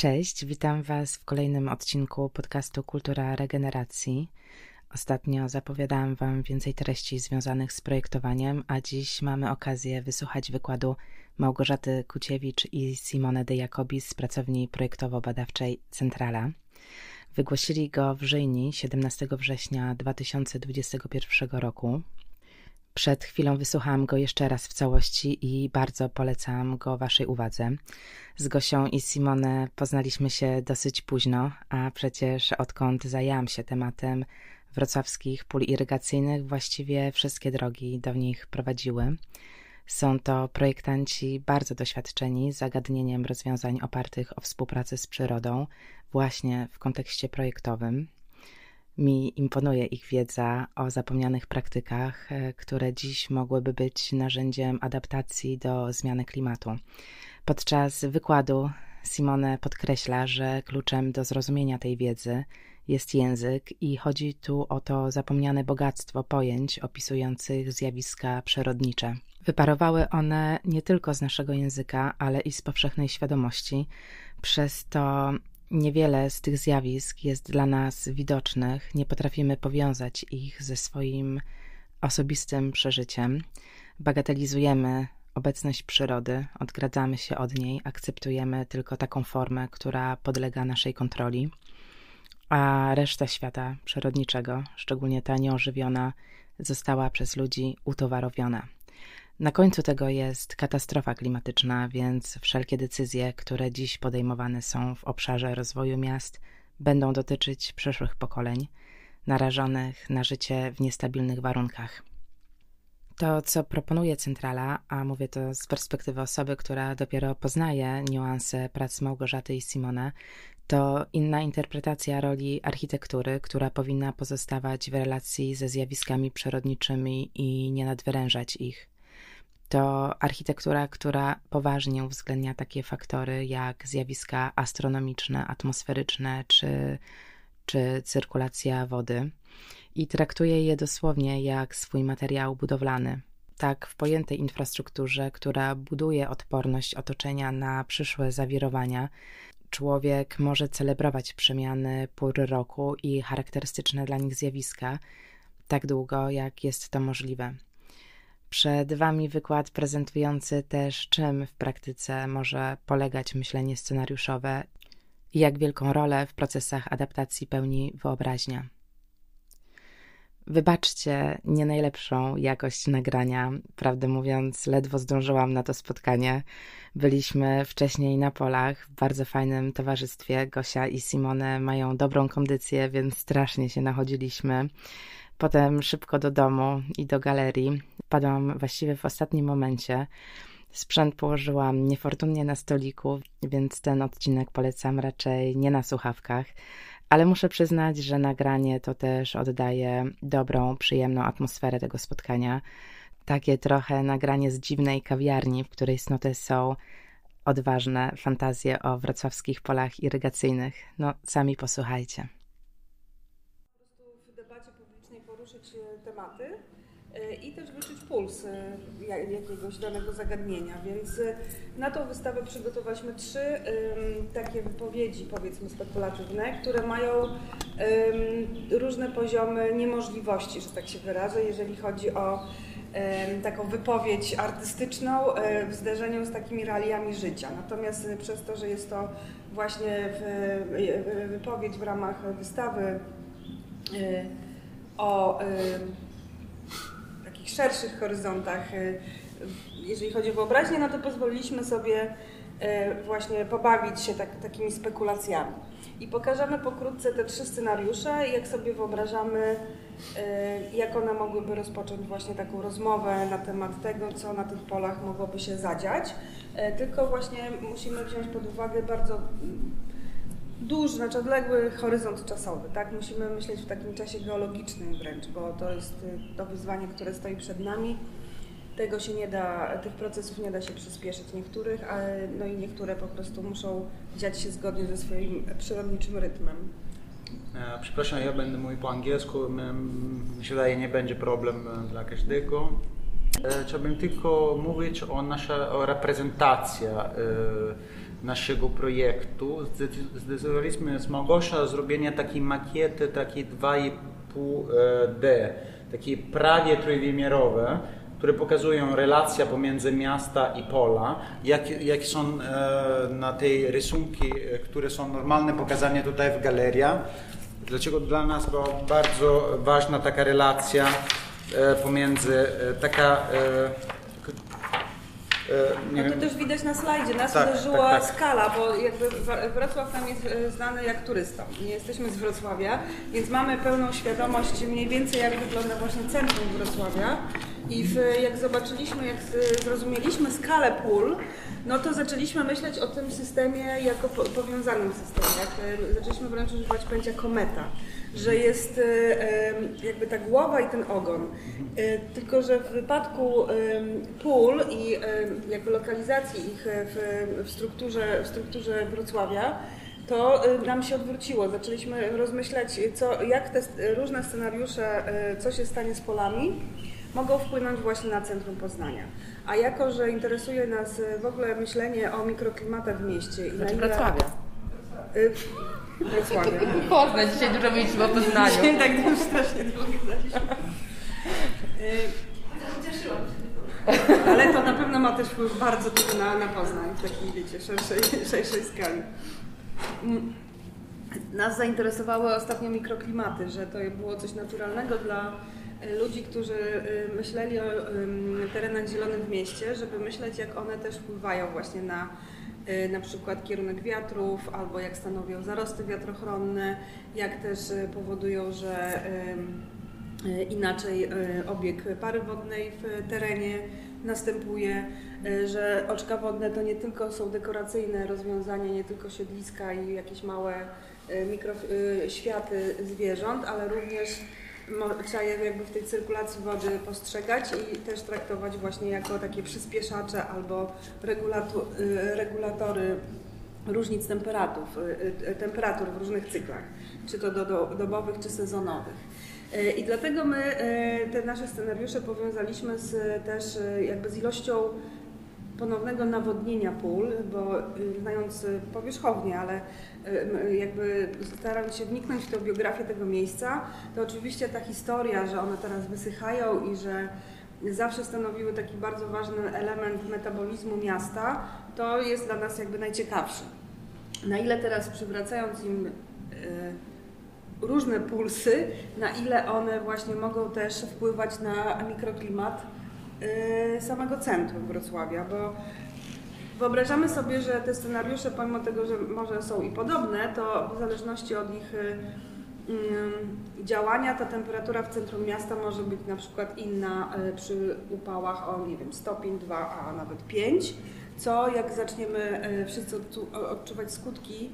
Cześć, witam Was w kolejnym odcinku podcastu Kultura Regeneracji. Ostatnio zapowiadałam Wam więcej treści związanych z projektowaniem, a dziś mamy okazję wysłuchać wykładu Małgorzaty Kuciewicz i Simone de Jacobis z pracowni projektowo-badawczej Centrala. Wygłosili go w Żyjni 17 września 2021 roku. Przed chwilą wysłuchałam go jeszcze raz w całości i bardzo polecam go Waszej uwadze. Z Gosią i Simone poznaliśmy się dosyć późno, a przecież odkąd zajęłam się tematem wrocławskich pól irygacyjnych, właściwie wszystkie drogi do nich prowadziły. Są to projektanci bardzo doświadczeni zagadnieniem rozwiązań opartych o współpracę z przyrodą, właśnie w kontekście projektowym. Mi imponuje ich wiedza o zapomnianych praktykach, e, które dziś mogłyby być narzędziem adaptacji do zmiany klimatu. Podczas wykładu Simone podkreśla, że kluczem do zrozumienia tej wiedzy jest język i chodzi tu o to zapomniane bogactwo pojęć opisujących zjawiska przyrodnicze. Wyparowały one nie tylko z naszego języka, ale i z powszechnej świadomości. Przez to niewiele z tych zjawisk jest dla nas widocznych, nie potrafimy powiązać ich ze swoim osobistym przeżyciem. Bagatelizujemy obecność przyrody, odgradzamy się od niej, akceptujemy tylko taką formę, która podlega naszej kontroli, a reszta świata przyrodniczego, szczególnie ta nieożywiona, została przez ludzi utowarowiona. Na końcu tego jest katastrofa klimatyczna, więc wszelkie decyzje, które dziś podejmowane są w obszarze rozwoju miast, będą dotyczyć przyszłych pokoleń, narażonych na życie w niestabilnych warunkach. To, co proponuje Centrala, a mówię to z perspektywy osoby, która dopiero poznaje niuanse prac Małgorzaty i Simona, to inna interpretacja roli architektury, która powinna pozostawać w relacji ze zjawiskami przyrodniczymi i nie nadwyrężać ich. To architektura, która poważnie uwzględnia takie faktory jak zjawiska astronomiczne, atmosferyczne czy, czy cyrkulacja wody i traktuje je dosłownie jak swój materiał budowlany. Tak, w pojętej infrastrukturze, która buduje odporność otoczenia na przyszłe zawirowania, człowiek może celebrować przemiany pór roku i charakterystyczne dla nich zjawiska, tak długo jak jest to możliwe. Przed Wami wykład prezentujący też, czym w praktyce może polegać myślenie scenariuszowe i jak wielką rolę w procesach adaptacji pełni wyobraźnia. Wybaczcie nie najlepszą jakość nagrania. Prawdę mówiąc, ledwo zdążyłam na to spotkanie. Byliśmy wcześniej na polach w bardzo fajnym towarzystwie. Gosia i Simone mają dobrą kondycję, więc strasznie się nachodziliśmy. Potem szybko do domu i do galerii. Padłam właściwie w ostatnim momencie. Sprzęt położyłam niefortunnie na stoliku, więc ten odcinek polecam raczej nie na słuchawkach. Ale muszę przyznać, że nagranie to też oddaje dobrą, przyjemną atmosferę tego spotkania. Takie trochę nagranie z dziwnej kawiarni, w której snute są odważne fantazje o wrocławskich polach irygacyjnych. No, sami posłuchajcie. W debacie publicznej poruszyć e, tematy e, i też wyczuć puls e, jakiegoś danego zagadnienia. Więc na tą wystawę przygotowaliśmy trzy takie wypowiedzi, powiedzmy, spekulatywne, które mają różne poziomy niemożliwości, że tak się wyrażę, jeżeli chodzi o taką wypowiedź artystyczną w zderzeniu z takimi realiami życia. Natomiast przez to, że jest to właśnie wypowiedź w ramach wystawy o szerszych horyzontach jeżeli chodzi o wyobraźnię, no to pozwoliliśmy sobie e, właśnie pobawić się tak, takimi spekulacjami. I pokażemy pokrótce te trzy scenariusze jak sobie wyobrażamy, e, jak one mogłyby rozpocząć właśnie taką rozmowę na temat tego, co na tych polach mogłoby się zadziać. Tylko właśnie musimy wziąć pod uwagę bardzo duży, znaczy odległy horyzont czasowy, tak? Musimy myśleć w takim czasie geologicznym wręcz, bo to jest to wyzwanie, które stoi przed nami tego się nie da, tych procesów nie da się przyspieszyć niektórych, ale no i niektóre po prostu muszą dziać się zgodnie ze swoim przyrodniczym rytmem. E, przepraszam, ja będę mówił po angielsku. Mi się wydaje, nie będzie problem e, dla każdego. E, chciałbym tylko mówić o naszej reprezentacji naszego projektu zdecydowaliśmy z Małgosia zrobienie takiej makiety, takiej 2,5D, takiej prawie trójwymiarowe, które pokazują relacje pomiędzy miasta i pola, jak, jak są e, na tej rysunki, e, które są normalne pokazane tutaj w galerii. Dlaczego dla nas była bardzo ważna taka relacja e, pomiędzy taka no to też widać na slajdzie, nas tak, uderzyła tak, tak. skala, bo jakby Wrocław nam jest znany jak turystą. Nie jesteśmy z Wrocławia, więc mamy pełną świadomość mniej więcej jak wygląda właśnie centrum Wrocławia. I w, jak zobaczyliśmy, jak zrozumieliśmy skalę pól, no to zaczęliśmy myśleć o tym systemie jako po, powiązanym systemie. Jak, e, zaczęliśmy wręcz używać pojęcia kometa, że jest e, e, jakby ta głowa i ten ogon. Tylko, że w wypadku pól i jakby lokalizacji ich w, w, strukturze, w strukturze Wrocławia, to nam się odwróciło. Zaczęliśmy rozmyślać, co, jak te różne scenariusze, co się stanie z polami, mogą wpłynąć właśnie na centrum Poznania. A jako, że interesuje nas e, w ogóle myślenie o mikroklimatach w mieście i znaczy na ile... Wrocławia. Y Wrocławia. Poznań, dzisiaj dużo mieliśmy o Poznaniu. Dzisiaj tak już strasznie. Cieszyłam się. Ale to na pewno ma też wpływ bardzo duży na, na Poznań w takiej, wiecie, szerszej, szerszej skali. Mm. Nas zainteresowały ostatnio mikroklimaty, że to było coś naturalnego dla ludzi, którzy y, myśleli o terenach zielonych w mieście, żeby myśleć, jak one też wpływają właśnie na y, na przykład kierunek wiatrów, albo jak stanowią zarosty wiatrochronne, jak też y, powodują, że inaczej obieg pary wodnej w terenie następuje, że oczka wodne to nie tylko są dekoracyjne rozwiązania, nie tylko siedliska i jakieś małe mikroświaty zwierząt, ale również trzeba je jakby w tej cyrkulacji wody postrzegać i też traktować właśnie jako takie przyspieszacze albo y, regulatory różnic temperatur, y, y, temperatur w różnych cyklach, czy to do, do, dobowych, czy sezonowych. I dlatego my te nasze scenariusze powiązaliśmy z, też jakby z ilością ponownego nawodnienia pól, bo znając powierzchownie, ale jakby starając się wniknąć w tę biografię tego miejsca, to oczywiście ta historia, że one teraz wysychają i że zawsze stanowiły taki bardzo ważny element metabolizmu miasta, to jest dla nas jakby najciekawsze. Na ile teraz przywracając im e, różne pulsy, na ile one właśnie mogą też wpływać na mikroklimat samego centrum Wrocławia, bo Wyobrażamy sobie, że te scenariusze, pomimo tego, że może są i podobne, to w zależności od ich y, y, działania, ta temperatura w centrum miasta może być na przykład inna y, przy upałach o, nie wiem, stopień, 2, a nawet 5, co jak zaczniemy wszyscy odczuwać skutki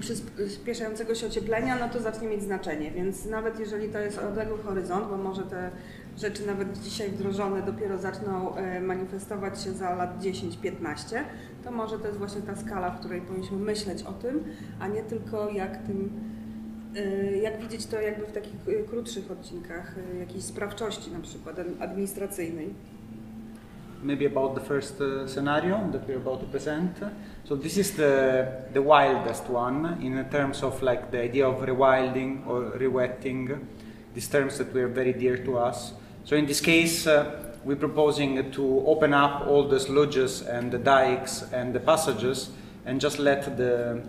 przyspieszającego się ocieplenia, no to zacznie mieć znaczenie, więc nawet jeżeli to jest odległy horyzont, bo może te rzeczy nawet dzisiaj wdrożone dopiero zaczną e, manifestować się za lat 10-15, to może to jest właśnie ta skala, w której powinniśmy myśleć o tym, a nie tylko jak tym e, jak widzieć to jakby w takich e, krótszych odcinkach jakiejś sprawczości na przykład administracyjnej. Maybe about the first scenario that we're about to present. So this is the the wildest one in terms of like the idea of rewilding or rewetting. These terms that were very dear to us. So in this case, uh, we're proposing to open up all the sludges and the dikes and the passages and just let the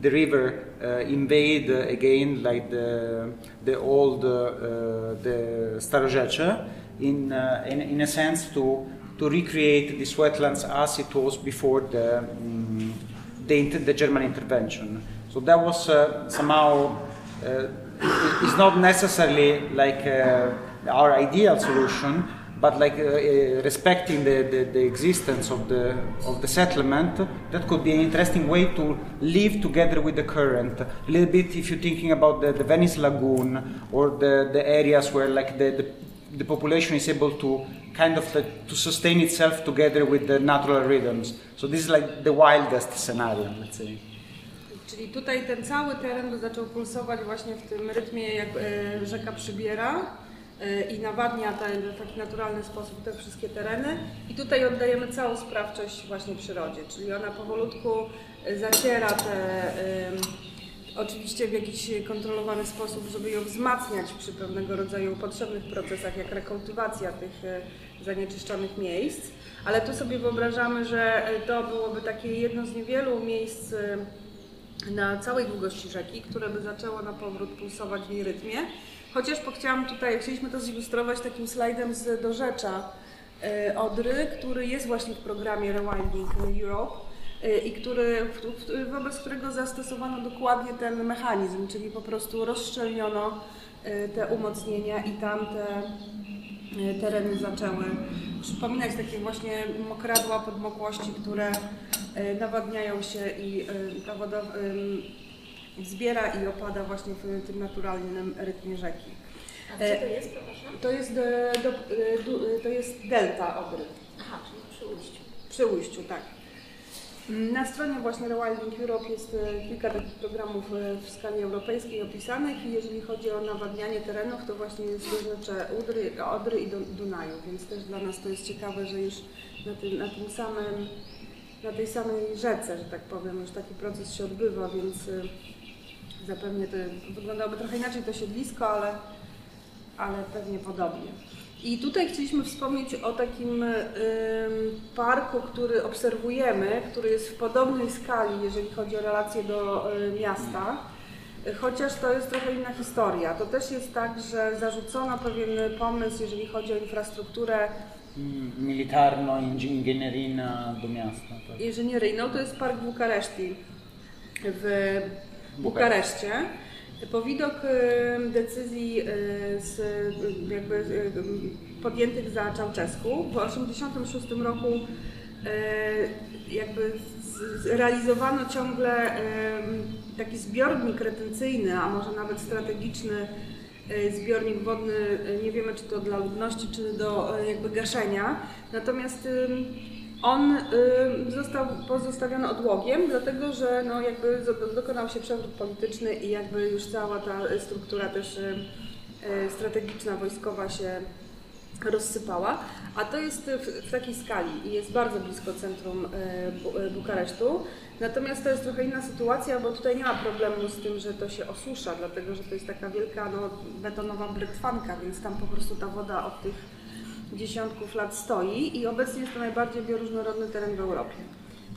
the river uh, invade again like the the old uh, the Starorzecze in, uh, in in a sense to to recreate these wetlands as it was before the um, the, the, German intervention. So that was uh, somehow it's not necessarily like our ideal solution, but like uh, uh, respecting the, the, the, existence of the of the settlement, that could be an interesting way to live together with the current. A little bit, if you're thinking about the, the Venice Lagoon or the, the areas where like the, the, the population is able to kind of to sustain itself together with the natural rhythms. So this is like the wildest scenario, let's say. Czyli tutaj ten cały teren zaczął pulsować właśnie w tym rytmie, jak rzeka przybiera i nawadnia ten, w taki naturalny sposób te wszystkie tereny. I tutaj oddajemy całą sprawczość właśnie przyrodzie, czyli ona powolutku zaciera te oczywiście w jakiś kontrolowany sposób, żeby ją wzmacniać przy pewnego rodzaju potrzebnych procesach, jak rekultywacja tych e, zanieczyszczonych miejsc. Ale tu sobie wyobrażamy, że to byłoby takie jedno z niewielu miejsc na całej długości rzeki, które by zaczęło na powrót pulsować w jej rytmie. Chociaż chciałam tutaj, chcieliśmy to zilustrować takim slajdem z dorzecza e, Odry, który jest właśnie w programie Rewinding Europe Y, i który, wobec którego zastosowano dokładnie ten mechanizm, czyli po prostu rozszczelniono y, te umocnienia i tam te y, tereny zaczęły przypominać takie właśnie mokradła podmokłości, które nawadniają się i ta woda zbiera i opada właśnie w tym naturalnym rytmie rzeki. A co to jest, przepraszam? To jest, do, do, to jest delta Odry. Aha, czyli przy ujściu. Przy ujściu, tak. Na stronie właśnie Rewilding Europe jest e, kilka takich programów e, w skali europejskiej opisanych i jeżeli chodzi o nawadnianie terenów, to właśnie jest doznacze Udry, Odry i Dunaju, więc też dla nas to jest ciekawe, że już na tym, na tym samym, na tej samej rzece, że tak powiem, już taki proces się odbywa, więc e, zapewne to wyglądałoby trochę inaczej to siedlisko, ale, ale pewnie podobnie. I tutaj chcieliśmy wspomnieć o takim parku, który obserwujemy, który jest w podobnej skali, jeżeli chodzi o relacje do y, miasta. Chociaż to jest trochę inna historia. To też jest tak, że zarzucono pewien pomysł, jeżeli chodzi o infrastrukturę militarno-inżynieryjna do miasta. Tak. Inżynieryjną to jest park Bukareszti w Bukareszcie. Po widok decyzji z, jakby, podjętych za Czałczesku w 1986 roku jakby realizowano ciągle taki zbiornik retencyjny, a może nawet strategiczny zbiornik wodny, nie wiemy czy to dla ludności, czy do jakby gaszenia. Natomiast on y, został pozostawiony odłogiem, dlatego że no, jakby dokonał się przewrót polityczny i jakby już cała ta struktura też y, y, strategiczna, wojskowa się rozsypała, a to jest w, w, takiej skali i jest bardzo blisko centrum Bukaresztu. Natomiast to jest trochę inna sytuacja, bo tutaj nie ma problemu z tym, że to się osusza, dlatego że to jest taka wielka no, betonowa brytwanka, więc tam po prostu ta woda od tych dziesiątków lat stoi i obecnie jest to najbardziej bioróżnorodny teren w Europie.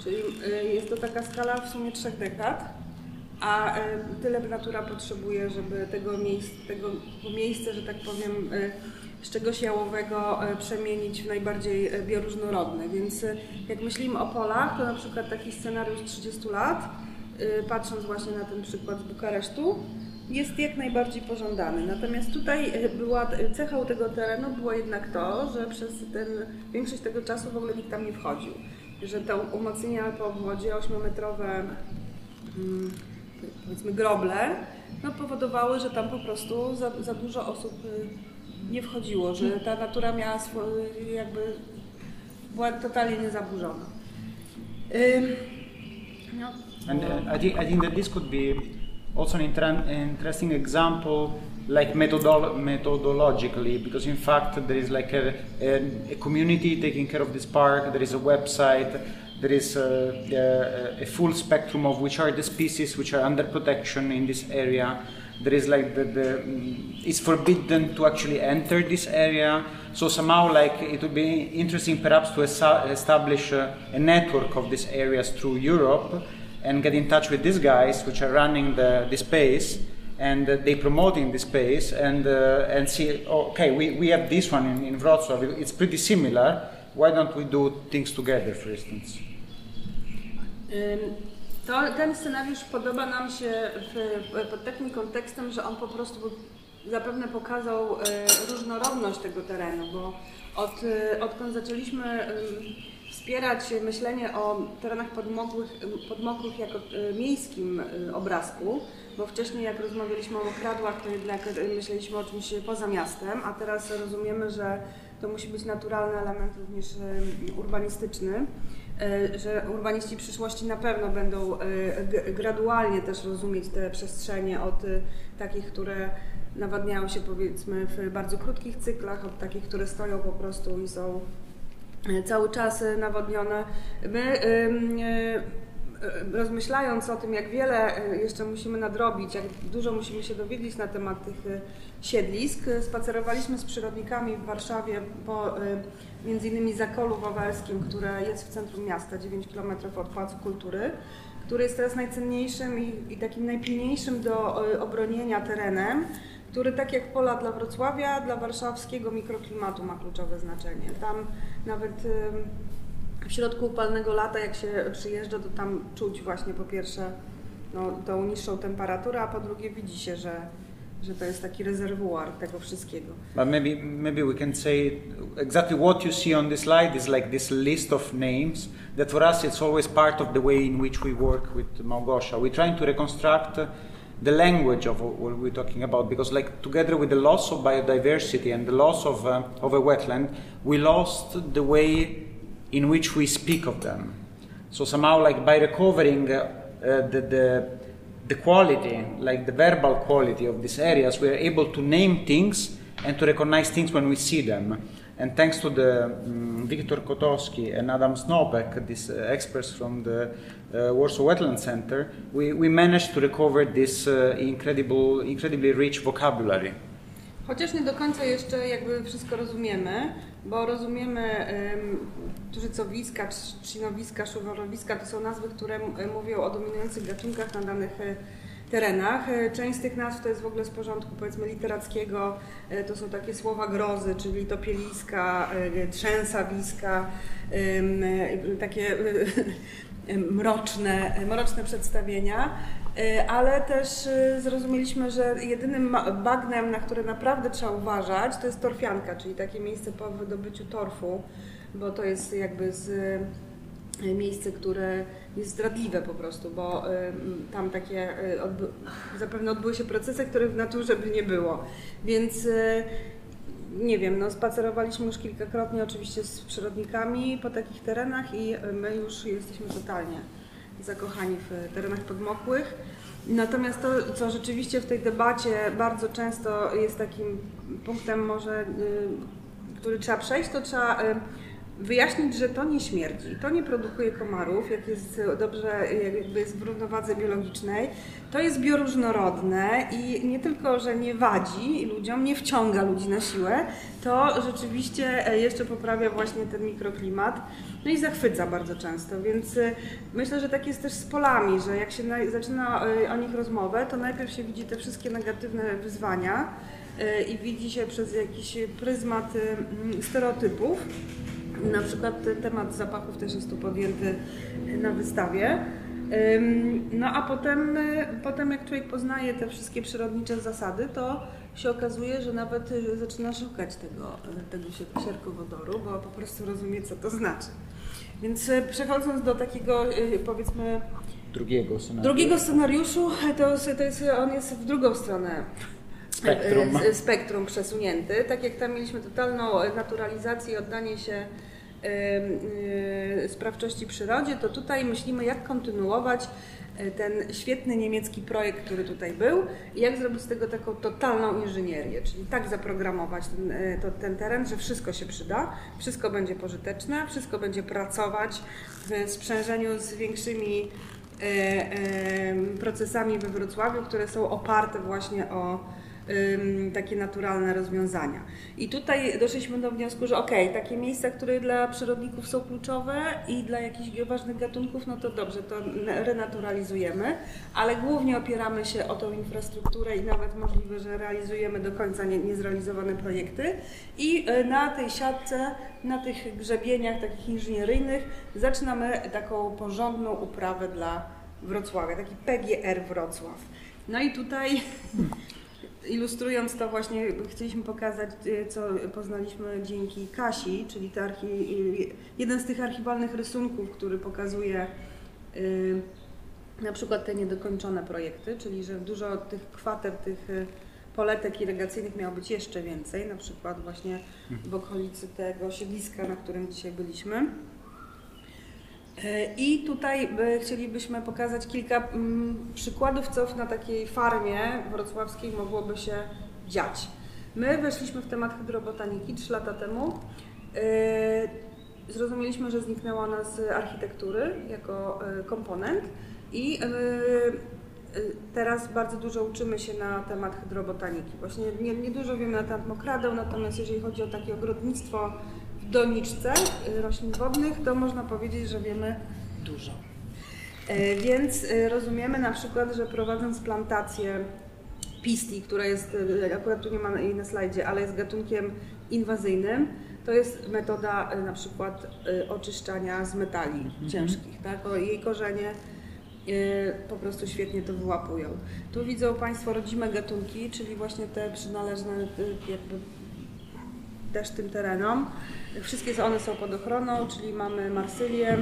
Czyli y, jest to taka skala w sumie trzech dekad, a y, tyle natura potrzebuje, żeby tego, miejsc, tego miejsca, że tak powiem, y, z czegoś jałowego przemienić w najbardziej bioróżnorodne. Więc jak myślimy o polach, to na przykład taki scenariusz 30 lat, patrząc właśnie na ten przykład z Bukaresztu, jest jak najbardziej pożądany. Natomiast tutaj e, była cechą tego terenu było jednak to, że przez ten, większość tego czasu w ogóle nikt tam nie wchodził. Że te umocnienia po wodzie 8-metrowe mm, powiedzmy groble no, powodowały, że tam po prostu za, za dużo osób y, nie wchodziło, że ta natura miała jakby była totalnie niezaburzona. no. And uh, I, think, I think that this could be also an inter- interesting example like methodolo- methodologically because in fact there is like a, a, a, community taking care of this park there is a website there is uh, a, uh, a, full spectrum of which are the species which are under protection in this area. There is like the, the mm, it's forbidden to actually enter this area. So somehow like it would be interesting perhaps to establish a, a network of these areas through europe and get in touch with these guys which are running the, the space and uh, they promoting the space and uh, and see oh, okay we, we have this one in, in Wrocław. It's pretty similar. Why don't we do things together for instance? To, ten scenariusz podoba nam się w, pod takim kontekstem, że on po prostu zapewne pokazał e, różnorodność tego terenu, bo od, e, odkąd zaczęliśmy wspierać myślenie o terenach podmokłych, podmokłych jako e, miejskim e, obrazku, bo wcześniej jak rozmawialiśmy o okradłach, to jednak myśleliśmy o czymś poza miastem, a teraz rozumiemy, że to musi być naturalny element również e, urbanistyczny, że urbaniści przyszłości na pewno będą gradualnie też rozumieć te przestrzenie od takich, które nawadniają się powiedzmy w bardzo krótkich cyklach, od takich, które stoją po prostu i są cały czas nawodnione. My rozmyślając o tym, jak wiele jeszcze musimy nadrobić, jak dużo musimy się dowiedzieć na temat tych siedlisk, spacerowaliśmy z przyrodnikami w Warszawie po między innymi Zakolu Wawelskim, które jest w centrum miasta, 9 km od Pałacu Kultury, który jest teraz najcenniejszym i, i takim najpilniejszym do obronienia terenem, który tak jak pola dla Wrocławia, dla warszawskiego mikroklimatu ma kluczowe znaczenie. Tam nawet w środku upalnego lata, jak się przyjeżdża, to tam czuć właśnie po pierwsze no, tą niższą temperaturę, a po drugie widzi się, że że to jest taki rezerwuar tego wszystkiego. But maybe maybe we can say exactly what you see on this slide is like this list of names that for us it's always part of the way in which we work with Małgosia. We're trying to reconstruct the language of what we're talking about because like together with the loss of biodiversity and the loss of uh, of a wetland, we lost the way in which we speak of them. So somehow like by recovering uh, the, the the quality, like the verbal quality of these areas, we are able to name things and to recognize things when we see them. And thanks to the um, Viktor Kotowski and Adam Snopek, these uh, experts from the Warsaw Wetland Center, we, we managed to recover this uh, incredible, incredibly rich vocabulary. Chociaż nie do końca jeszcze jakby wszystko rozumiemy, bo rozumiemy um, tużycowiska, trzcinowiska, szuworowiska, to są nazwy, które mówią o dominujących gatunkach na danych e, terenach. E, część z tych nazw to jest w ogóle z porządku powiedzmy literackiego, e, to są takie słowa grozy, czyli topieliska, trzęsawiska, takie mroczne, mroczne przedstawienia. E, ale też e, zrozumieliśmy, że jedynym bagnem, na które naprawdę trzeba uważać, to jest torfianka, czyli takie miejsce po wydobyciu torfu, bo to jest jakby z e, miejsce, które jest zdradliwe po prostu, bo tam takie odby zapewne odbyły się procesy, których w naturze by nie było. Więc nie wiem, no spacerowaliśmy już kilkakrotnie oczywiście z przyrodnikami po takich terenach i my już jesteśmy totalnie zakochani w terenach podmokłych. Natomiast to, co rzeczywiście w tej debacie bardzo często jest takim punktem może, y, który trzeba przejść, to trzeba y, wyjaśnić, że to nie śmierdzi, to nie produkuje komarów, jak jest dobrze, jakby jest w równowadze biologicznej. To jest bioróżnorodne i nie tylko, że nie wadzi ludziom, nie wciąga ludzi na siłę, to rzeczywiście e, jeszcze poprawia właśnie ten mikroklimat. No i zachwyca bardzo często, więc e, myślę, że tak jest też z polami, że jak się zaczyna e, o nich rozmowę, to najpierw się widzi te wszystkie negatywne wyzwania i widzi się przez jakiś pryzmat stereotypów, na przykład temat zapachów też jest tu podjęty na wystawie. No a potem, potem jak człowiek poznaje te wszystkie przyrodnicze zasady, to się okazuje, że nawet zaczyna szukać tego, tego sierkowodoru, bo po prostu rozumie, co to znaczy. Więc e, przechodząc do takiego, e, powiedzmy, drugiego scenariusza, drugiego scenariuszu to, to jest, on jest w drugą stronę spektrum. spektrum przesunięty. Tak jak tam mieliśmy totalną naturalizację i oddanie się sprawczości przyrodzie, to tutaj myślimy, jak kontynuować e, ten świetny niemiecki projekt, który tutaj był i jak zrobić z tego taką totalną inżynierię, czyli tak zaprogramować ten, e, to, ten teren, że wszystko się przyda, wszystko będzie pożyteczne, wszystko będzie pracować w sprzężeniu z większymi procesami we Wrocławiu, które są oparte właśnie o takie naturalne rozwiązania. I tutaj doszliśmy do wniosku, że okej, okay, takie miejsca, które dla przyrodników są kluczowe i dla jakichś ważnych gatunków, no to dobrze, to renaturalizujemy, ale głównie opieramy się o tą infrastrukturę i nawet możliwe, że realizujemy do końca nie, niezrealizowane projekty i e, na tej siatce, na tych grzebieniach takich inżynieryjnych zaczynamy taką porządną uprawę dla Wrocławia, taki PGR Wrocław. No i tutaj Ilustrując to właśnie chcieliśmy pokazać, y, co poznaliśmy dzięki Kasi, czyli jeden z tych archiwalnych rysunków, który pokazuje y, na przykład te niedokończone projekty, czyli że dużo tych kwater, tych poletek irygacyjnych miało być jeszcze więcej, na przykład właśnie w okolicy tego siedliska, na którym dzisiaj byliśmy. E, I tutaj e, chcielibyśmy pokazać kilka mm, przykładów, co na takiej farmie wrocławskiej mogłoby się dziać. My weszliśmy w temat hydrobotaniki 3 lata temu. Yy, zrozumieliśmy, że zniknęła nas architektury jako komponent i teraz bardzo dużo uczymy się na temat hydrobotaniki. Właśnie nie, nie wiemy na temat mokradeł, natomiast jeżeli chodzi o takie ogrodnictwo doniczce roślin wodnych, to można powiedzieć, że wiemy dużo. Więc rozumiemy na przykład, że prowadząc plantację pisti, która jest, akurat tu nie ma jej na slajdzie, ale jest gatunkiem inwazyjnym, to jest metoda e, na przykład e, oczyszczania z metali mhm. ciężkich. Tak? O, jej korzenie e, po prostu świetnie to wyłapują. Tu widzą Państwo rodzime gatunki, czyli właśnie te przynależne jakby też tym terenom. Wszystkie one są pod ochroną, czyli mamy marsylię,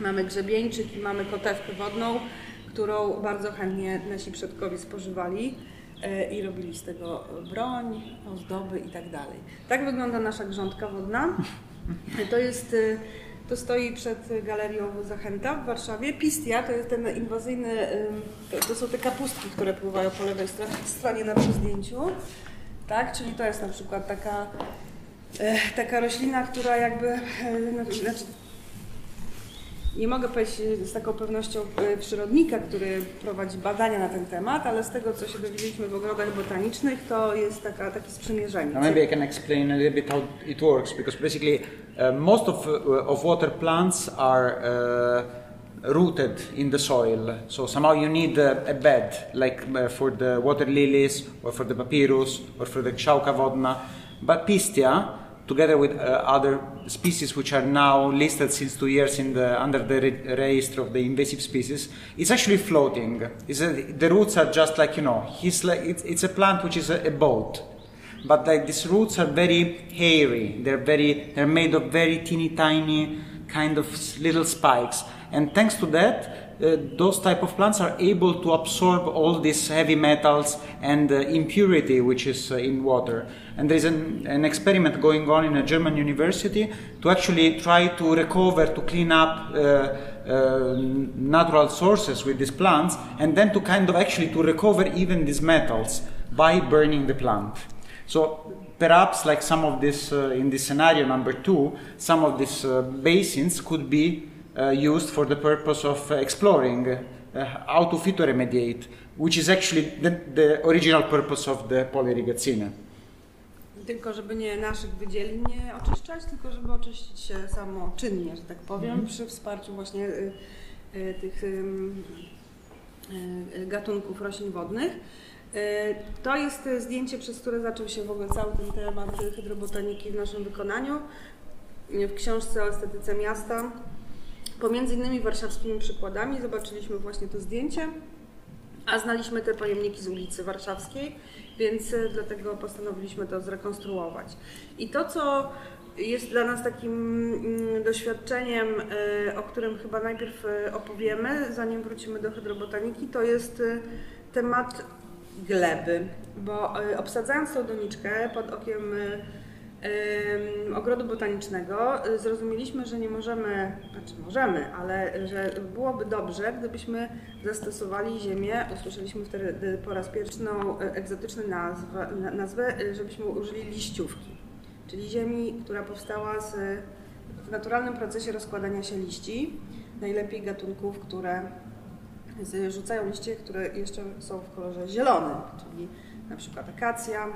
mamy grzebieńczyk i mamy kotewkę wodną, którą bardzo chętnie nasi przodkowie spożywali. E, i robili z tego broń, ozdoby i tak dalej. Tak wygląda nasza grządka wodna. To jest e, to stoi przed galerią Zachęta w Warszawie. Pistia to jest ten inwazyjny, to, są te kapustki, które pływają po lewej stronie na przy zdjęciu. Tak, czyli to jest na przykład taka, e, taka roślina, która jakby, znaczy nie mogę powiedzieć z taką pewnością e, przyrodnika, który prowadzi badania na ten temat, ale z tego, co się dowiedzieliśmy w ogrodach botanicznych, to jest taka, takie sprzymierzenie. Now maybe I can explain a little bit how it works, because basically uh, most of, uh, of water plants are uh, rooted in the soil. So somehow you need a, a bed, like for the water lilies, or for the papyrus, or for the kszałka wodna. But pistia, together with uh, other species which are now listed since two years in the, under the re- register of the invasive species, it's actually floating. It's a, the roots are just like, you know, like, it's, it's, a plant which is a, a boat. But like these roots are very hairy. They're very, they're made of very teeny tiny kind of little spikes. And thanks to that, those type of plants are able to absorb all these heavy metals and uh, impurity which is uh, in water. And there is an, an, experiment going on in a German university to actually try to recover, to clean up uh, uh, natural sources with these plants, and then to kind of actually to recover even these metals by burning the plant. So perhaps like some of this uh, in this scenario number two, some of these basins could be uh, used for the purpose of uh, exploring uh, how to phytoremediate, which is actually the, the original purpose of the. Tylko żeby nie naszych wydzielin nie oczyszczać, tylko żeby oczyścić się samoczynnie, że tak powiem, mm. przy wsparciu właśnie y, y, tych y, gatunków roślin wodnych. To jest zdjęcie, przez które zaczął się w ogóle cały ten temat hydrobotaniki w naszym wykonaniu. W książce o estetyce miasta Pomiędzy innymi warszawskimi przykładami zobaczyliśmy właśnie to zdjęcie, a znaliśmy te pojemniki z ulicy Warszawskiej, więc e, dlatego postanowiliśmy to zrekonstruować. I to, co jest dla nas takim mm, doświadczeniem, e, o którym chyba najpierw e, opowiemy, zanim wrócimy do hydrobotaniki, to jest temat gleby, bo obsadzając tą doniczkę pod okiem ogrodu botanicznego. Y, zrozumieliśmy, że nie możemy, znaczy możemy, ale że byłoby dobrze, gdybyśmy zastosowali ziemię, usłyszeliśmy wtedy po raz pierwszy no, egzotyczną nazwę, nazwę, y, żebyśmy użyli liściówki, czyli ziemi, która powstała z, w naturalnym procesie rozkładania się liści, najlepiej gatunków, które rzucają liście, które jeszcze są w kolorze zielonym, czyli na przykład akacja,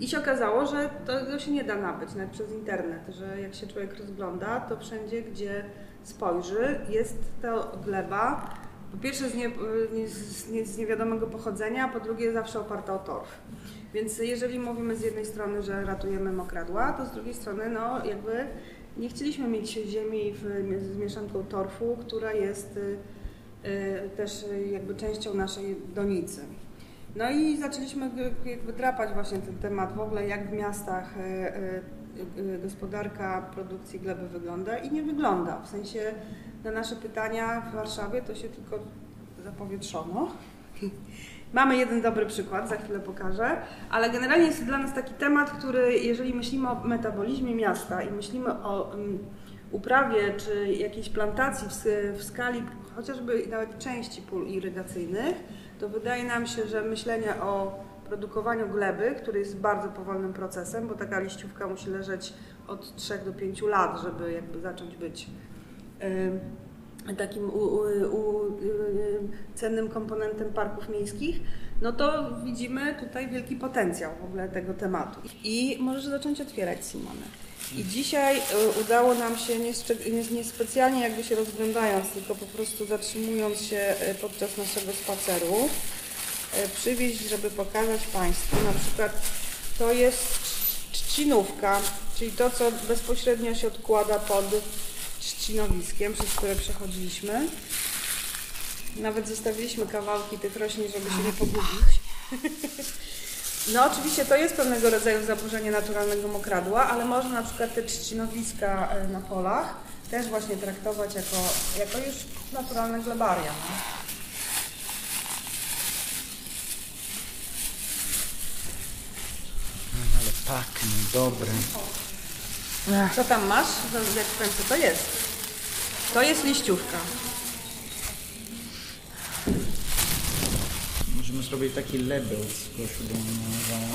i się okazało, że to się nie da nabyć nawet przez internet, że jak się człowiek rozgląda, to wszędzie, gdzie spojrzy, jest to gleba, po pierwsze z, nie, z, z niewiadomego pochodzenia, a po drugie zawsze oparta o torf. Więc jeżeli mówimy z jednej strony, że ratujemy mokradła, to z drugiej strony, no jakby nie chcieliśmy mieć ziemi w, z mieszanką torfu, która jest y, y, też jakby częścią naszej donicy. No i zaczęliśmy jakby drapać właśnie ten temat w ogóle, jak w miastach e, e, e, gospodarka produkcji gleby wygląda i nie wygląda. W sensie na nasze pytania w Warszawie to się tylko zapowietrzono. Mamy jeden dobry przykład, za chwilę pokażę, ale generalnie jest dla nas taki temat, który jeżeli myślimy o metabolizmie miasta i myślimy o um, uprawie czy jakiejś plantacji w, w skali chociażby nawet części pól irygacyjnych, to wydaje nam się, że myślenie o produkowaniu gleby, który jest bardzo powolnym procesem, bo taka liściówka musi leżeć od 3 do 5 lat, żeby jakby zacząć być takim u, u, u, cennym komponentem parków miejskich, no to widzimy tutaj wielki potencjał w ogóle tego tematu. I możesz zacząć otwierać, Simone. I dzisiaj y, udało nam się nie, nie specjalnie jakby się rozglądając, tylko po prostu zatrzymując się y, podczas naszego spaceru, y, przywieźć, żeby pokazać Państwu, na przykład to jest trzcinówka, czyli to, co bezpośrednio się odkłada pod trzcinowiskiem, przez które przechodziliśmy. Nawet zostawiliśmy kawałki tych roślin, żeby się nie pogubić. No oczywiście to jest pewnego rodzaju zaburzenie naturalnego mokradła, ale można na przykład te trzcinowiska e, na polach też właśnie traktować jako, jako już naturalne glebaria. No. Ale pachnie, dobre. Co tam masz? Jak powiem, co to jest? To jest liściówka. Możemy zrobić taki label z koszulą.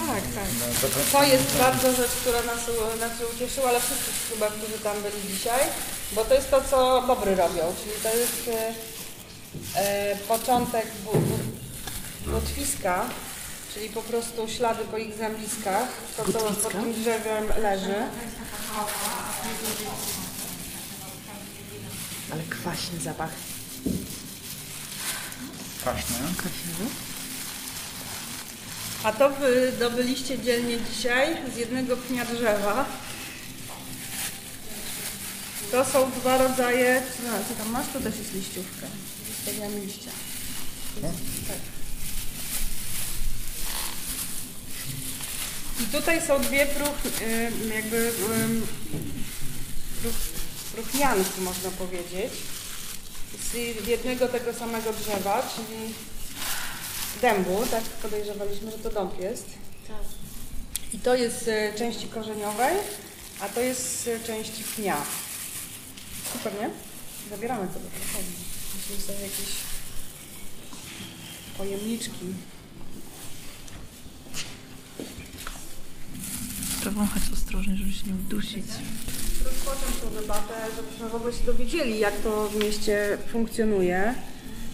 Tak, tak. To jest bardzo rzecz, która nas, nas ucieszyła, ale wszyscy chyba, którzy tam byli dzisiaj, bo to jest to, co Bobry robią, czyli to jest e, e początek błotwiska, czyli po prostu ślady po ich zębiskach, to co pod tym drzewem leży. Ale kwaśny zapach. Kwaśny? Kwaśny. A to wy dobyliście dzielnie dzisiaj z jednego pnia drzewa. To są dwa rodzaje. No, co tam masz? To też jest liściówka. Zostawiamy liścia. Tak. I tutaj są dwie pruch, jakby pruch, pruchnianki, można powiedzieć. Z jednego tego samego drzewa, czyli dębu, tak podejrzewaliśmy, że to dąb jest. Tak. I to jest z e, części korzeniowej, a to jest z e, części pnia. Super, nie? Zabieramy to do pracowni. Musimy sobie jakieś pojemniczki. Powąchać ostrożnie, żeby się nie udusić. Rozpocząć tą debatę, żebyśmy w ogóle się dowiedzieli, jak to w mieście funkcjonuje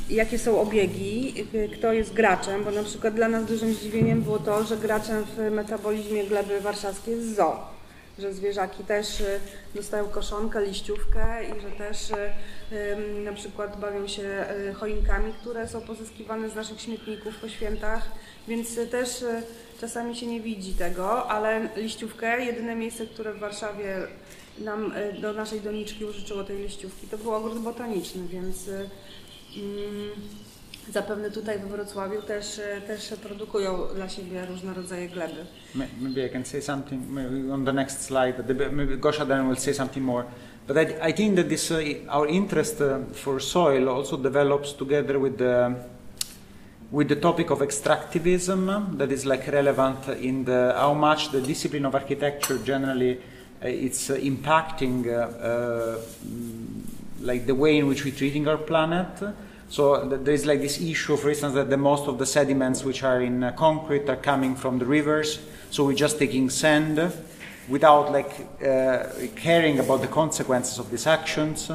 jakie są obiegi, kto jest graczem, bo na przykład dla nas dużym zdziwieniem było to, że graczem w metabolizmie gleby warszawskiej jest zoo, że zwierzaki też y, dostają koszonkę, liściówkę i że też y, na przykład bawią się y, choinkami, które są pozyskiwane z naszych śmietników po świętach, więc też czasami się nie widzi tego, ale liściówkę, jedyne miejsce, które w Warszawie nam do naszej doniczki użyczyło tej liściówki, to był ogród botaniczny, więc zapewne tutaj we Wrocławiu też, też produkują dla siebie różne rodzaje gleby. Maybe I can say something on the next slide. Maybe Gosha then will say something more. But I, I think that this uh, our interest uh, for soil also develops together with the with the topic of extractivism that is like relevant in the how much the discipline of architecture generally uh, it's uh, impacting uh, uh, like the way in which we're treating our planet. So there is like this issue, for instance, that the most of the sediments which are in uh, concrete are coming from the rivers. So we're just taking sand without like uh, caring about the consequences of these actions,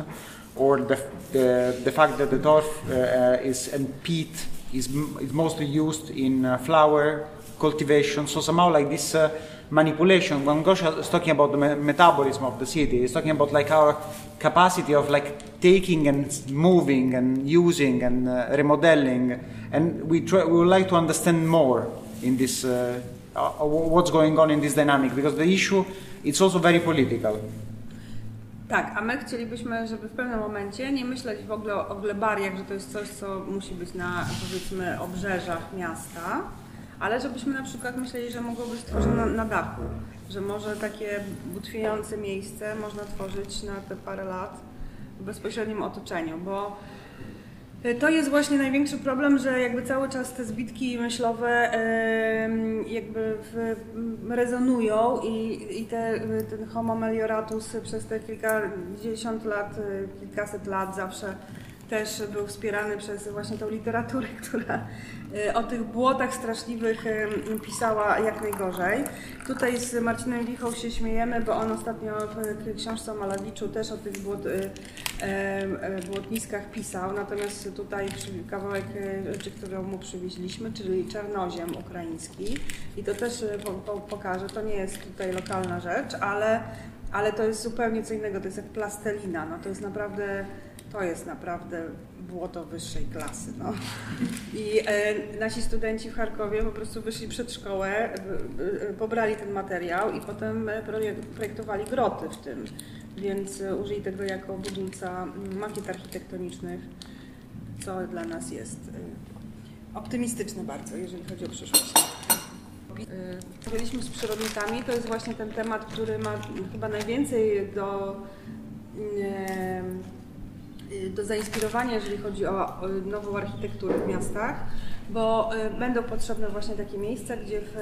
or the the, the fact that the turf uh, is and peat is, is mostly used in uh, flower cultivation. So somehow like this uh, manipulation. When Gosha is talking about the me- metabolism of the city, he's talking about like our capacity of like taking and moving and using and uh, remodeling. And we, try, we would like to understand more in this, uh, uh, what's going on in this dynamic, because the issue it's also very political. Tak, a my chcielibyśmy, żeby w pewnym momencie nie myśleć w ogóle o glebariach, że to jest coś, co musi być na powiedzmy obrzeżach miasta, ale żebyśmy na przykład myśleli, że mogło być tworzone na dachu, że może takie butwiejące miejsce można tworzyć na te parę lat w bezpośrednim otoczeniu, bo y, to jest właśnie największy problem, że jakby cały czas te zbitki myślowe jakby rezonują i, i te, ten homo melioratus przez te kilkadziesiąt lat, y, kilkaset lat zawsze też był wspierany przez właśnie tą literaturę, która y, o tych błotach straszliwych y, pisała jak najgorzej. Tutaj z Marcinem Wichą się śmiejemy, bo on ostatnio w książce o Malawiczu też o tych błot, y, błotniskach pisał, natomiast tutaj kawałek rzeczy, którą mu przywieźliśmy, czyli czarnoziem ukraiński. I to też pokażę, to nie jest tutaj lokalna rzecz, ale, ale to jest zupełnie co innego, to jest jak plastelina, no to jest naprawdę to jest naprawdę błoto wyższej klasy. No. I e, nasi studenci w Charkowie po prostu wyszli przed szkołę, e, e, pobrali ten materiał i potem projektowali groty w tym, więc e, użyli tego jako budulca makiet architektonicznych, co dla nas jest e, optymistyczne bardzo, jeżeli chodzi o przyszłość. E, byliśmy z przyrodnikami, to jest właśnie ten temat, który ma chyba najwięcej do Y, do zainspirowania, jeżeli chodzi o nową architekturę w miastach, bo y, będą potrzebne właśnie takie miejsca, gdzie, w,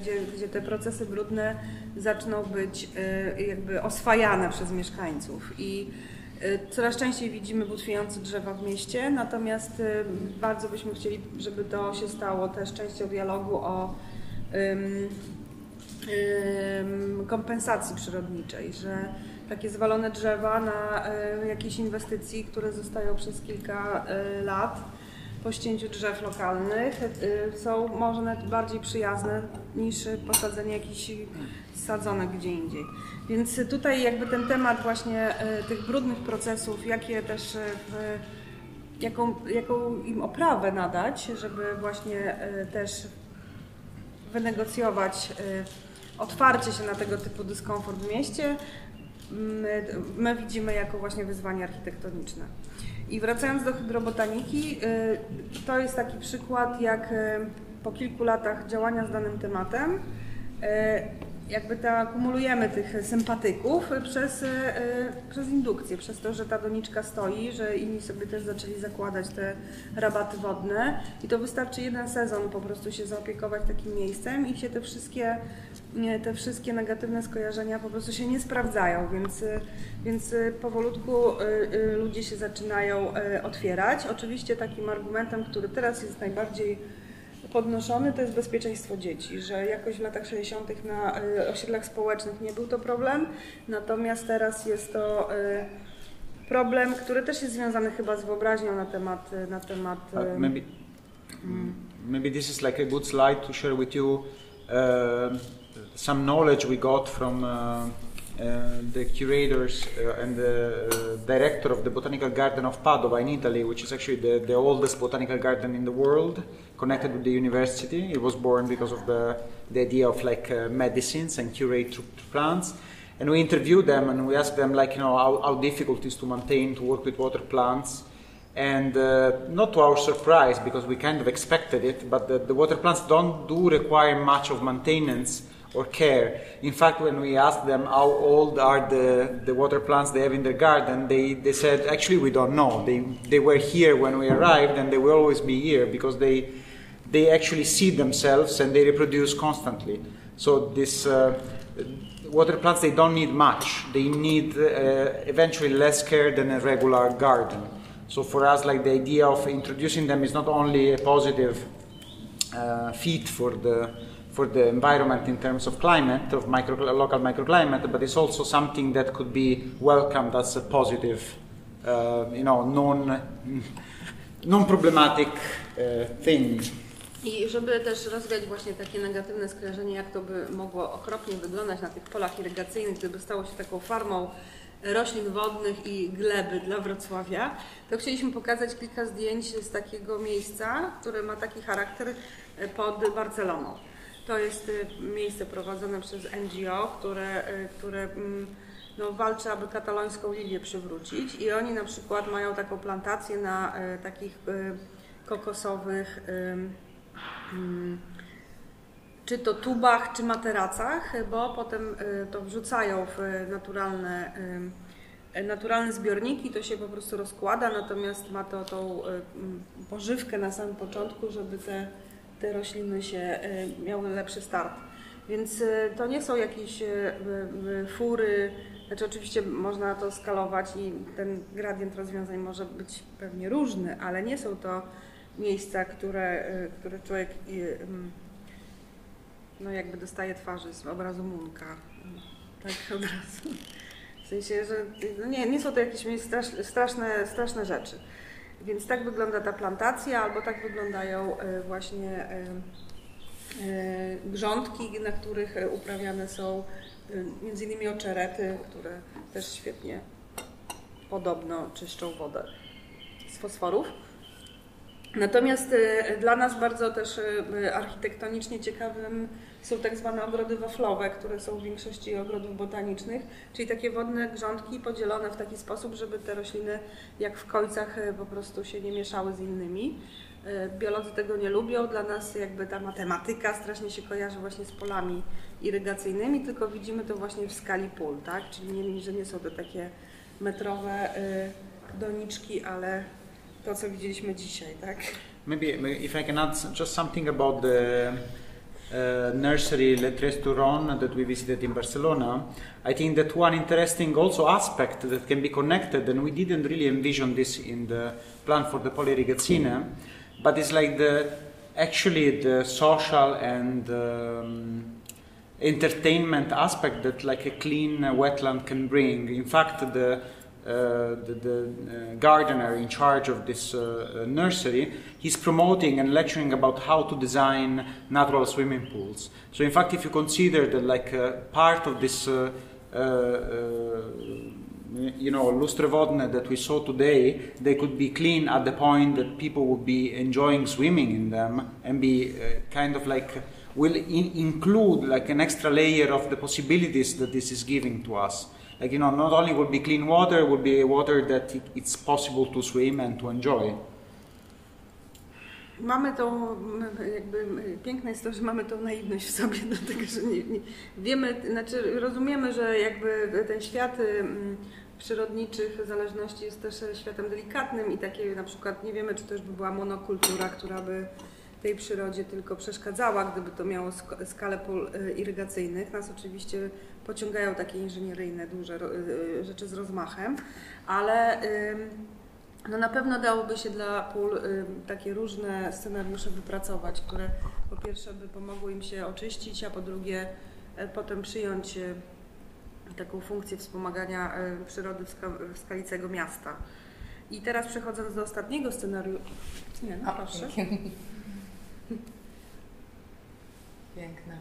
gdzie, gdzie te procesy brudne zaczną być y, jakby oswajane przez mieszkańców. I Coraz częściej widzimy butwiejące drzewa w mieście, natomiast bardzo byśmy chcieli, żeby to się stało też częścią dialogu o kompensacji przyrodniczej, że takie zwalone drzewa na e, jakiejś inwestycji, które zostają przez kilka e, lat po ścięciu drzew lokalnych e, są może nawet bardziej przyjazne niż posadzenie jakichś sadzonek gdzie indziej. Więc tutaj jakby ten temat właśnie tych brudnych procesów, jakie też w, jaką, jaką im oprawę nadać, żeby właśnie też wynegocjować otwarcie się na tego typu dyskomfort w mieście, my, my widzimy jako właśnie wyzwanie architektoniczne. I wracając do hydrobotaniki, y, to jest taki przykład, jak y, po kilku latach działania z danym tematem y, jakby te akumulujemy tych sympatyków przez, przez indukcję, przez to, że ta doniczka stoi, że inni sobie też zaczęli zakładać te rabaty wodne i to wystarczy jeden sezon po prostu się zaopiekować takim miejscem i się te wszystkie te wszystkie negatywne skojarzenia po prostu się nie sprawdzają, więc, więc powolutku y, y, ludzie się zaczynają y, otwierać. Oczywiście takim argumentem, który teraz jest najbardziej podnoszony, to jest bezpieczeństwo dzieci, że jakoś w latach 60. na osiedlach społecznych nie był to problem, natomiast teraz jest to problem, który też jest związany chyba z wyobraźnią na temat... Na temat uh, maybe, mm. maybe this is like a good slide to share with you uh, some knowledge we got from uh, uh, the curators uh, and the director of the Botanical Garden of Padova in Italy, which is actually the, the oldest botanical garden in the world, connected with the university. It was born because of the, the idea of like medicines and curate plants and we interviewed them and we asked them like you know how, how difficult it is to maintain to work with water plants and uh, not to our surprise because we kind of expected it but the, the, water plants don't do require much of maintenance or care. In fact, when we asked them how old are the, the water plants they have in their garden, they, they said, actually, we don't know. They, they were here when we arrived and they will always be here because they, they actually seed themselves and they reproduce constantly. So this uh, water plants, they don't need much. They need uh, eventually less care than a regular garden. So for us, like the idea of introducing them is not only a positive uh, feat for the for the environment in terms of climate, of micro, local microclimate, but it's also something that could be welcomed as a positive, uh, you know, non, non-problematic uh, thing. I żeby też rozwiać właśnie takie negatywne skojarzenie, jak to by mogło okropnie wyglądać na tych polach irygacyjnych, gdyby stało się taką farmą roślin wodnych i gleby dla Wrocławia, to chcieliśmy pokazać kilka zdjęć z takiego miejsca, które ma taki charakter pod Barceloną. To jest y, miejsce prowadzone przez NGO, które, y, które mm, no, walczy, aby katalońską lilię przywrócić. I oni na przykład mają taką plantację na y, takich kokosowych mm, czy to tubach, czy materacach, bo potem to wrzucają w naturalne, naturalne zbiorniki, to się po prostu rozkłada, natomiast ma to tą pożywkę na samym początku, żeby te te rośliny się e, miały lepszy start. Więc e, to nie są jakieś e, fury znaczy oczywiście można to skalować i ten gradient rozwiązań może być pewnie różny, ale nie są to miejsca, które, które człowiek ym, no jakby dostaje twarzy z obrazu Munka. Tak od razu. W sensie, że no nie, nie są to jakieś strasz- straszne, straszne rzeczy. Więc tak wygląda ta plantacja, albo tak wyglądają y, właśnie y, y, grządki, na których uprawiane są między innymi oczerety, które też świetnie podobno czyszczą wodę z fosforów. Natomiast dla nas bardzo też architektonicznie ciekawym są tak zwane ogrody waflowe, które są w większości ogrodów botanicznych, czyli takie wodne grządki podzielone w taki sposób, żeby te rośliny jak w końcach y, po prostu się nie mieszały z innymi. Y, Biolodzy tego nie lubią, dla nas jakby ta matematyka strasznie się kojarzy właśnie z polami irygacyjnymi, tylko widzimy to właśnie w skali pól, tak? Czyli nie, że nie są to takie metrowe y, doniczki, ale to, co widzieliśmy dzisiaj, tak? Maybe if I can add just something about the uh, nursery Le Turon that we visited in Barcelona. I think that one interesting also aspect that can be connected, and we didn't really envision this in the plan for the Polirigazzine, but it's like the actually the social and um, entertainment aspect that like a clean wetland can bring. In fact, the the, the uh, gardener in charge of this uh, uh, nursery, he's promoting and lecturing about how to design natural swimming pools. So, in fact, if you consider that like uh, part of this, uh, uh, uh, you know, lustre wodne that we saw today, they could be clean at the point that people would be enjoying swimming in them and be uh, kind of like will in- include like an extra layer of the possibilities that this is giving to us. Like you know, not only will be clean water, will be water that it, it's possible to swim and to enjoy. Mamy tą, jakby piękne jest to, że mamy tą naiwność w sobie, dlatego że nie, nie, wiemy, znaczy rozumiemy, że jakby ten świat m, przyrodniczych zależności jest też światem delikatnym i takie na przykład nie wiemy, czy to już by była monokultura, która by tej przyrodzie tylko przeszkadzała, gdyby to miało sk- skalę pól y, irygacyjnych. Nas oczywiście pociągają takie inżynieryjne duże ro- y, rzeczy z rozmachem, ale no na pewno dałoby się dla pól y, takie różne scenariusze wypracować, które po pierwsze by pomogły im się oczyścić, a po drugie e, potem przyjąć y, taką funkcję wspomagania y, przyrody w skali całego miasta. I teraz przechodząc do ostatniego scenariusza. Nie, no proszę. Piękne.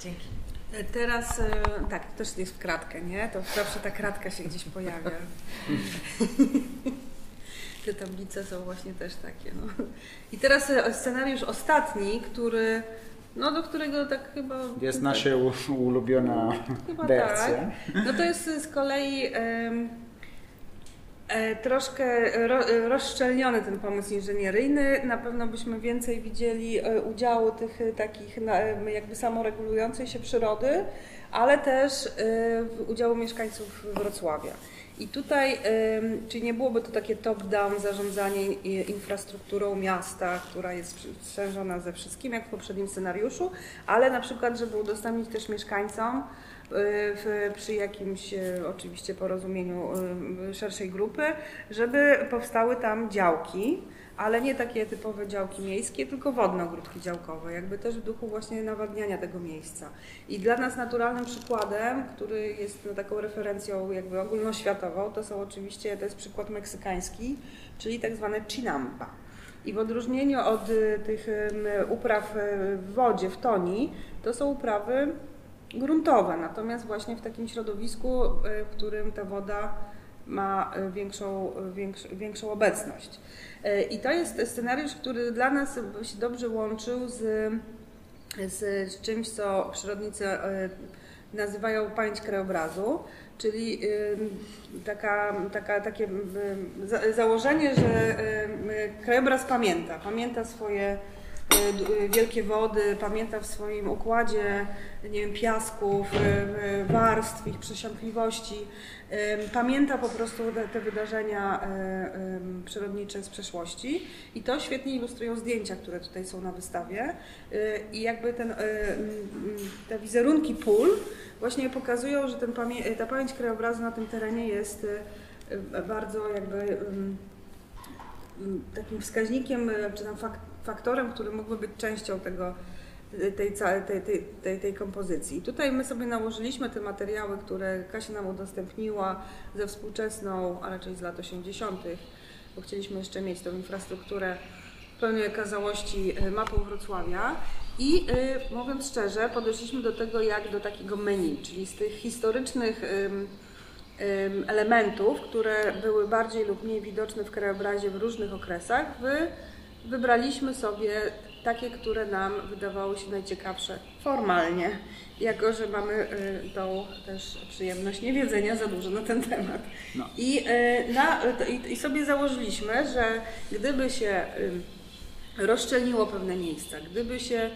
Dzięki. Teraz, e, tak, to też jest w kratkę, nie? To zawsze ta kratka się gdzieś pojawia. Te tablice są właśnie też takie, no. I teraz e, scenariusz ostatni, który, no do którego tak chyba... Jest nasza ulubiona Chyba wersja. No to jest z kolei troszkę e, rozszczelniony ten pomysł inżynieryjny. Na pewno byśmy więcej widzieli e, udziału tych e, takich jakby samoregulującej się przyrody, ale też udziału mieszkańców Wrocławia. I tutaj, czyli nie byłoby to takie top-down zarządzanie infrastrukturą miasta, która jest sprzężona ze wszystkim, jak w poprzednim scenariuszu, ale na przykład, żeby udostępnić też mieszkańcom w, przy jakimś y, oczywiście porozumieniu y, szerszej grupy, żeby powstały tam działki, ale nie takie typowe działki miejskie, tylko wodne ogródki działkowe, jakby też w duchu właśnie nawadniania tego miejsca. I dla nas naturalnym przykładem, który jest no, taką referencją jakby ogólnoświatową, to są oczywiście, to jest przykład meksykański, czyli tak zwane chinampa. I w odróżnieniu od y, tych upraw w wodzie, w toni, to są uprawy gruntowe, natomiast właśnie w takim środowisku, y, w którym ta woda ma y, większą, y, większ, większą obecność. I to jest scenariusz, który dla nas się dobrze łączył z, z, czymś, co przyrodnicy nazywają pamięć krajobrazu, czyli taka, taka, takie za, założenie, że krajobraz pamięta, pamięta swoje wielkie wody, pamięta w swoim układzie, nie wiem, piasków, e, e, warstw, ich przesiąkliwości. Pamięta po prostu te, wydarzenia przyrodnicze z przeszłości i to świetnie ilustrują zdjęcia, które tutaj są na wystawie. I jakby ten, te wizerunki pól właśnie pokazują, że ten pamię- ta pamięć krajobrazu na tym terenie jest bardzo jakby takim wskaźnikiem, czy tam fak- faktorem, który mógłby być częścią tego, e, tej, tej, tej, tej, tej kompozycji. Tutaj my sobie nałożyliśmy te materiały, które Kasia nam udostępniła ze współczesną, a raczej z lat 80., bo chcieliśmy jeszcze mieć tą infrastrukturę pełnej okazałości e, mapą Wrocławia. I y, mówiąc szczerze, podeszliśmy do tego jak do takiego menu, czyli z tych historycznych ym, ym, elementów, które były bardziej lub mniej widoczne w krajobrazie w różnych okresach, wy, wybraliśmy sobie takie, które nam wydawały się najciekawsze formalnie, jako że mamy y, tą też przyjemność niewiedzenia za dużo na ten temat. No. I, y, na, i, sobie założyliśmy, że gdyby się ym, rozszczelniło pewne miejsca, gdyby się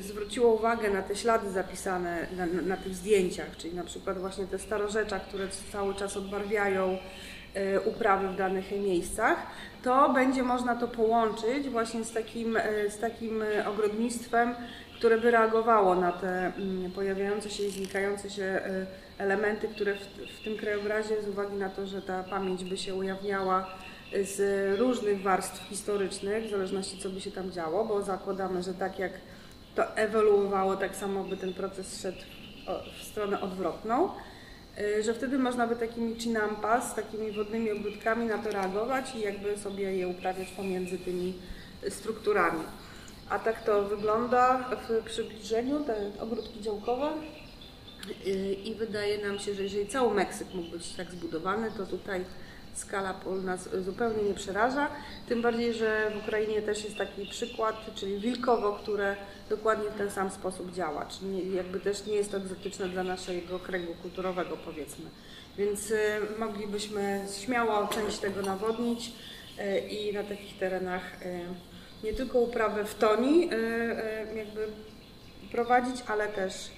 zwróciło uwagę na te ślady zapisane na, na, na tych zdjęciach, czyli na przykład właśnie te starorzecza, które cały czas odbarwiają uprawy w danych miejscach, to będzie można to połączyć właśnie z takim, e, z takim e, ogrodnictwem, które by reagowało na te mm, pojawiające się i znikające się e, elementy, które w, w tym krajobrazie z uwagi na to, że ta pamięć by się ujawniała z różnych warstw historycznych, w zależności co by się tam działo, bo zakładamy, że tak jak to ewoluowało, tak samo by ten proces szedł w stronę odwrotną, że wtedy można by takimi chinampas, takimi wodnymi ogródkami na to reagować i jakby sobie je uprawiać pomiędzy tymi strukturami. A tak to wygląda w przybliżeniu, te ogródki działkowe. Y, I wydaje nam się, że jeżeli cały Meksyk mógł być tak zbudowany, to tutaj skala pól nas zupełnie nie przeraża. Tym bardziej, że w Ukrainie też jest taki przykład, czyli Wilkowo, które dokładnie w ten sam sposób działa. Czyli jakby też nie jest to egzotyczne dla naszego kręgu kulturowego, powiedzmy. Więc y, moglibyśmy śmiało część tego nawodnić y, i na takich terenach y, nie tylko uprawę w toni jakby prowadzić, ale też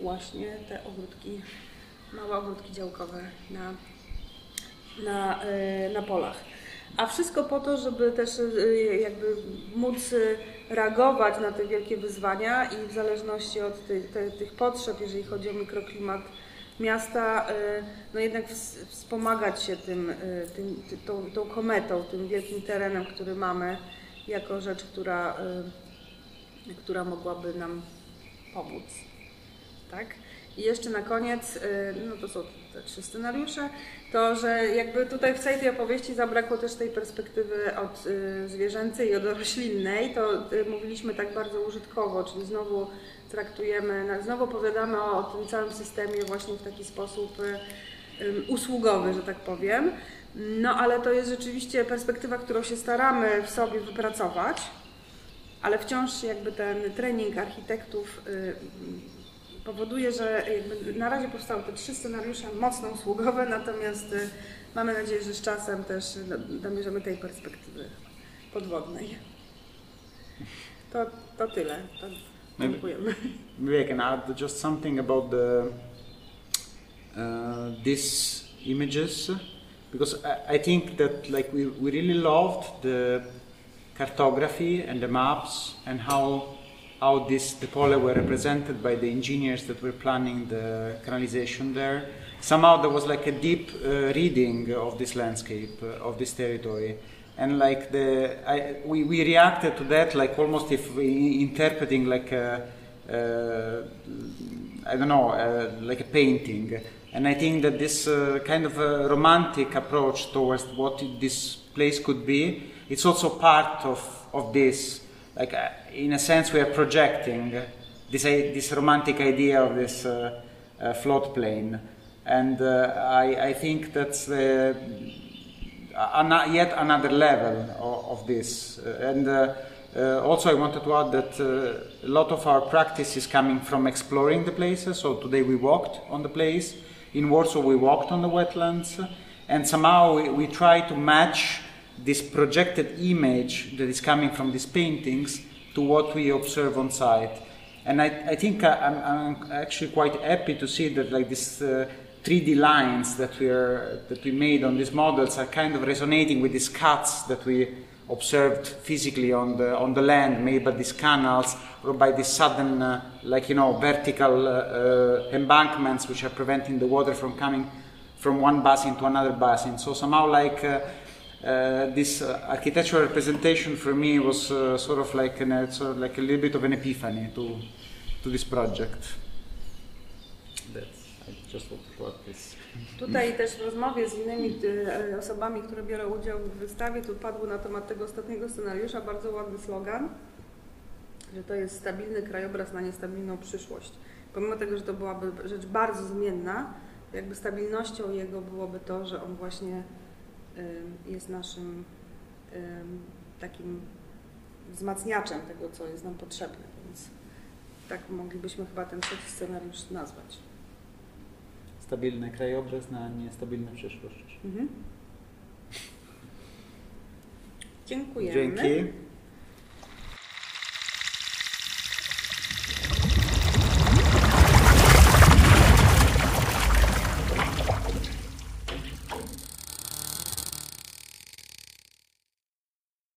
właśnie te ogródki, małe ogródki działkowe na, na, y, na polach. A wszystko po to, żeby też y, jakby móc reagować na te wielkie wyzwania i w zależności od ty, te, tych potrzeb, jeżeli chodzi o mikroklimat miasta, y, no jednak ws- wspomagać się tym, tym, ty, tą, tą kometą, tym wielkim terenem, który mamy, jako rzecz, która, która mogłaby nam pomóc. Tak? I jeszcze na koniec, no to są te trzy scenariusze, to, że jakby tutaj w całej tej opowieści zabrakło też tej perspektywy od y, zwierzęcej i od roślinnej, to y, mówiliśmy tak bardzo użytkowo, czyli znowu traktujemy, znowu opowiadamy o, o tym całym systemie właśnie w taki sposób y, usługowy, że tak powiem. No ale to jest rzeczywiście perspektywa, którą się staramy w sobie wypracować, ale wciąż jakby ten trening architektów y, powoduje, że na razie powstały te trzy scenariusze mocno usługowe, natomiast y, mamy nadzieję, że z czasem też y, namierzamy tej perspektywy podwodnej. To, to tyle. To dziękujemy. Maybe I can add just something about the uh, these images because I, I think that like we, we really loved the cartography and the maps and how how this the pole were represented by the engineers that were planning the canalization there. Somehow there was like a deep uh, reading of this landscape uh, of this territory and like the I, we, we reacted to that like almost if we interpreting like a, uh, I don't know uh, like a painting and I think that this uh, kind of a romantic approach towards what this place could be it's also part of, of this like uh, in a sense we are projecting this this romantic idea of this uh, uh, floodplain and uh, I, I think that's an- yet another level of, of this. And uh, also, I wanted to add that uh, a lot of our practice is coming from exploring the places. So today we walked on the place. In Warsaw, we walked on the wetlands, and somehow we, we try to match this projected image that is coming from these paintings to what we observe on site. And I, I think I, I'm, I'm actually quite happy to see that like this uh, 3D lines that we are that we made on these models are kind of resonating with these cuts that we observed physically on the on the land made by these canals or by these sudden uh, like you know vertical uh, uh, embankments which are preventing the water from coming from one basin to another basin. So somehow like uh, this uh, architectural representation for me was uh, sort of like an, uh, sort of like a little bit of an epiphany to to this project. That's I just want to add this. Tutaj też w rozmowie z innymi e, osobami, które biorą udział w wystawie, tu padł na temat tego ostatniego scenariusza bardzo ładny slogan, że to jest stabilny krajobraz na niestabilną przyszłość. Pomimo tego, że to byłaby rzecz bardzo zmienna, jakby stabilnością jego byłoby to, że on właśnie jest naszym ym, takim wzmacniaczem tego, co jest nam potrzebne. Więc tak moglibyśmy chyba ten trzeci scenariusz nazwać. Stabilny krajobraz na niestabilną przyszłość. Mhm. Dziękujemy. Dzięki.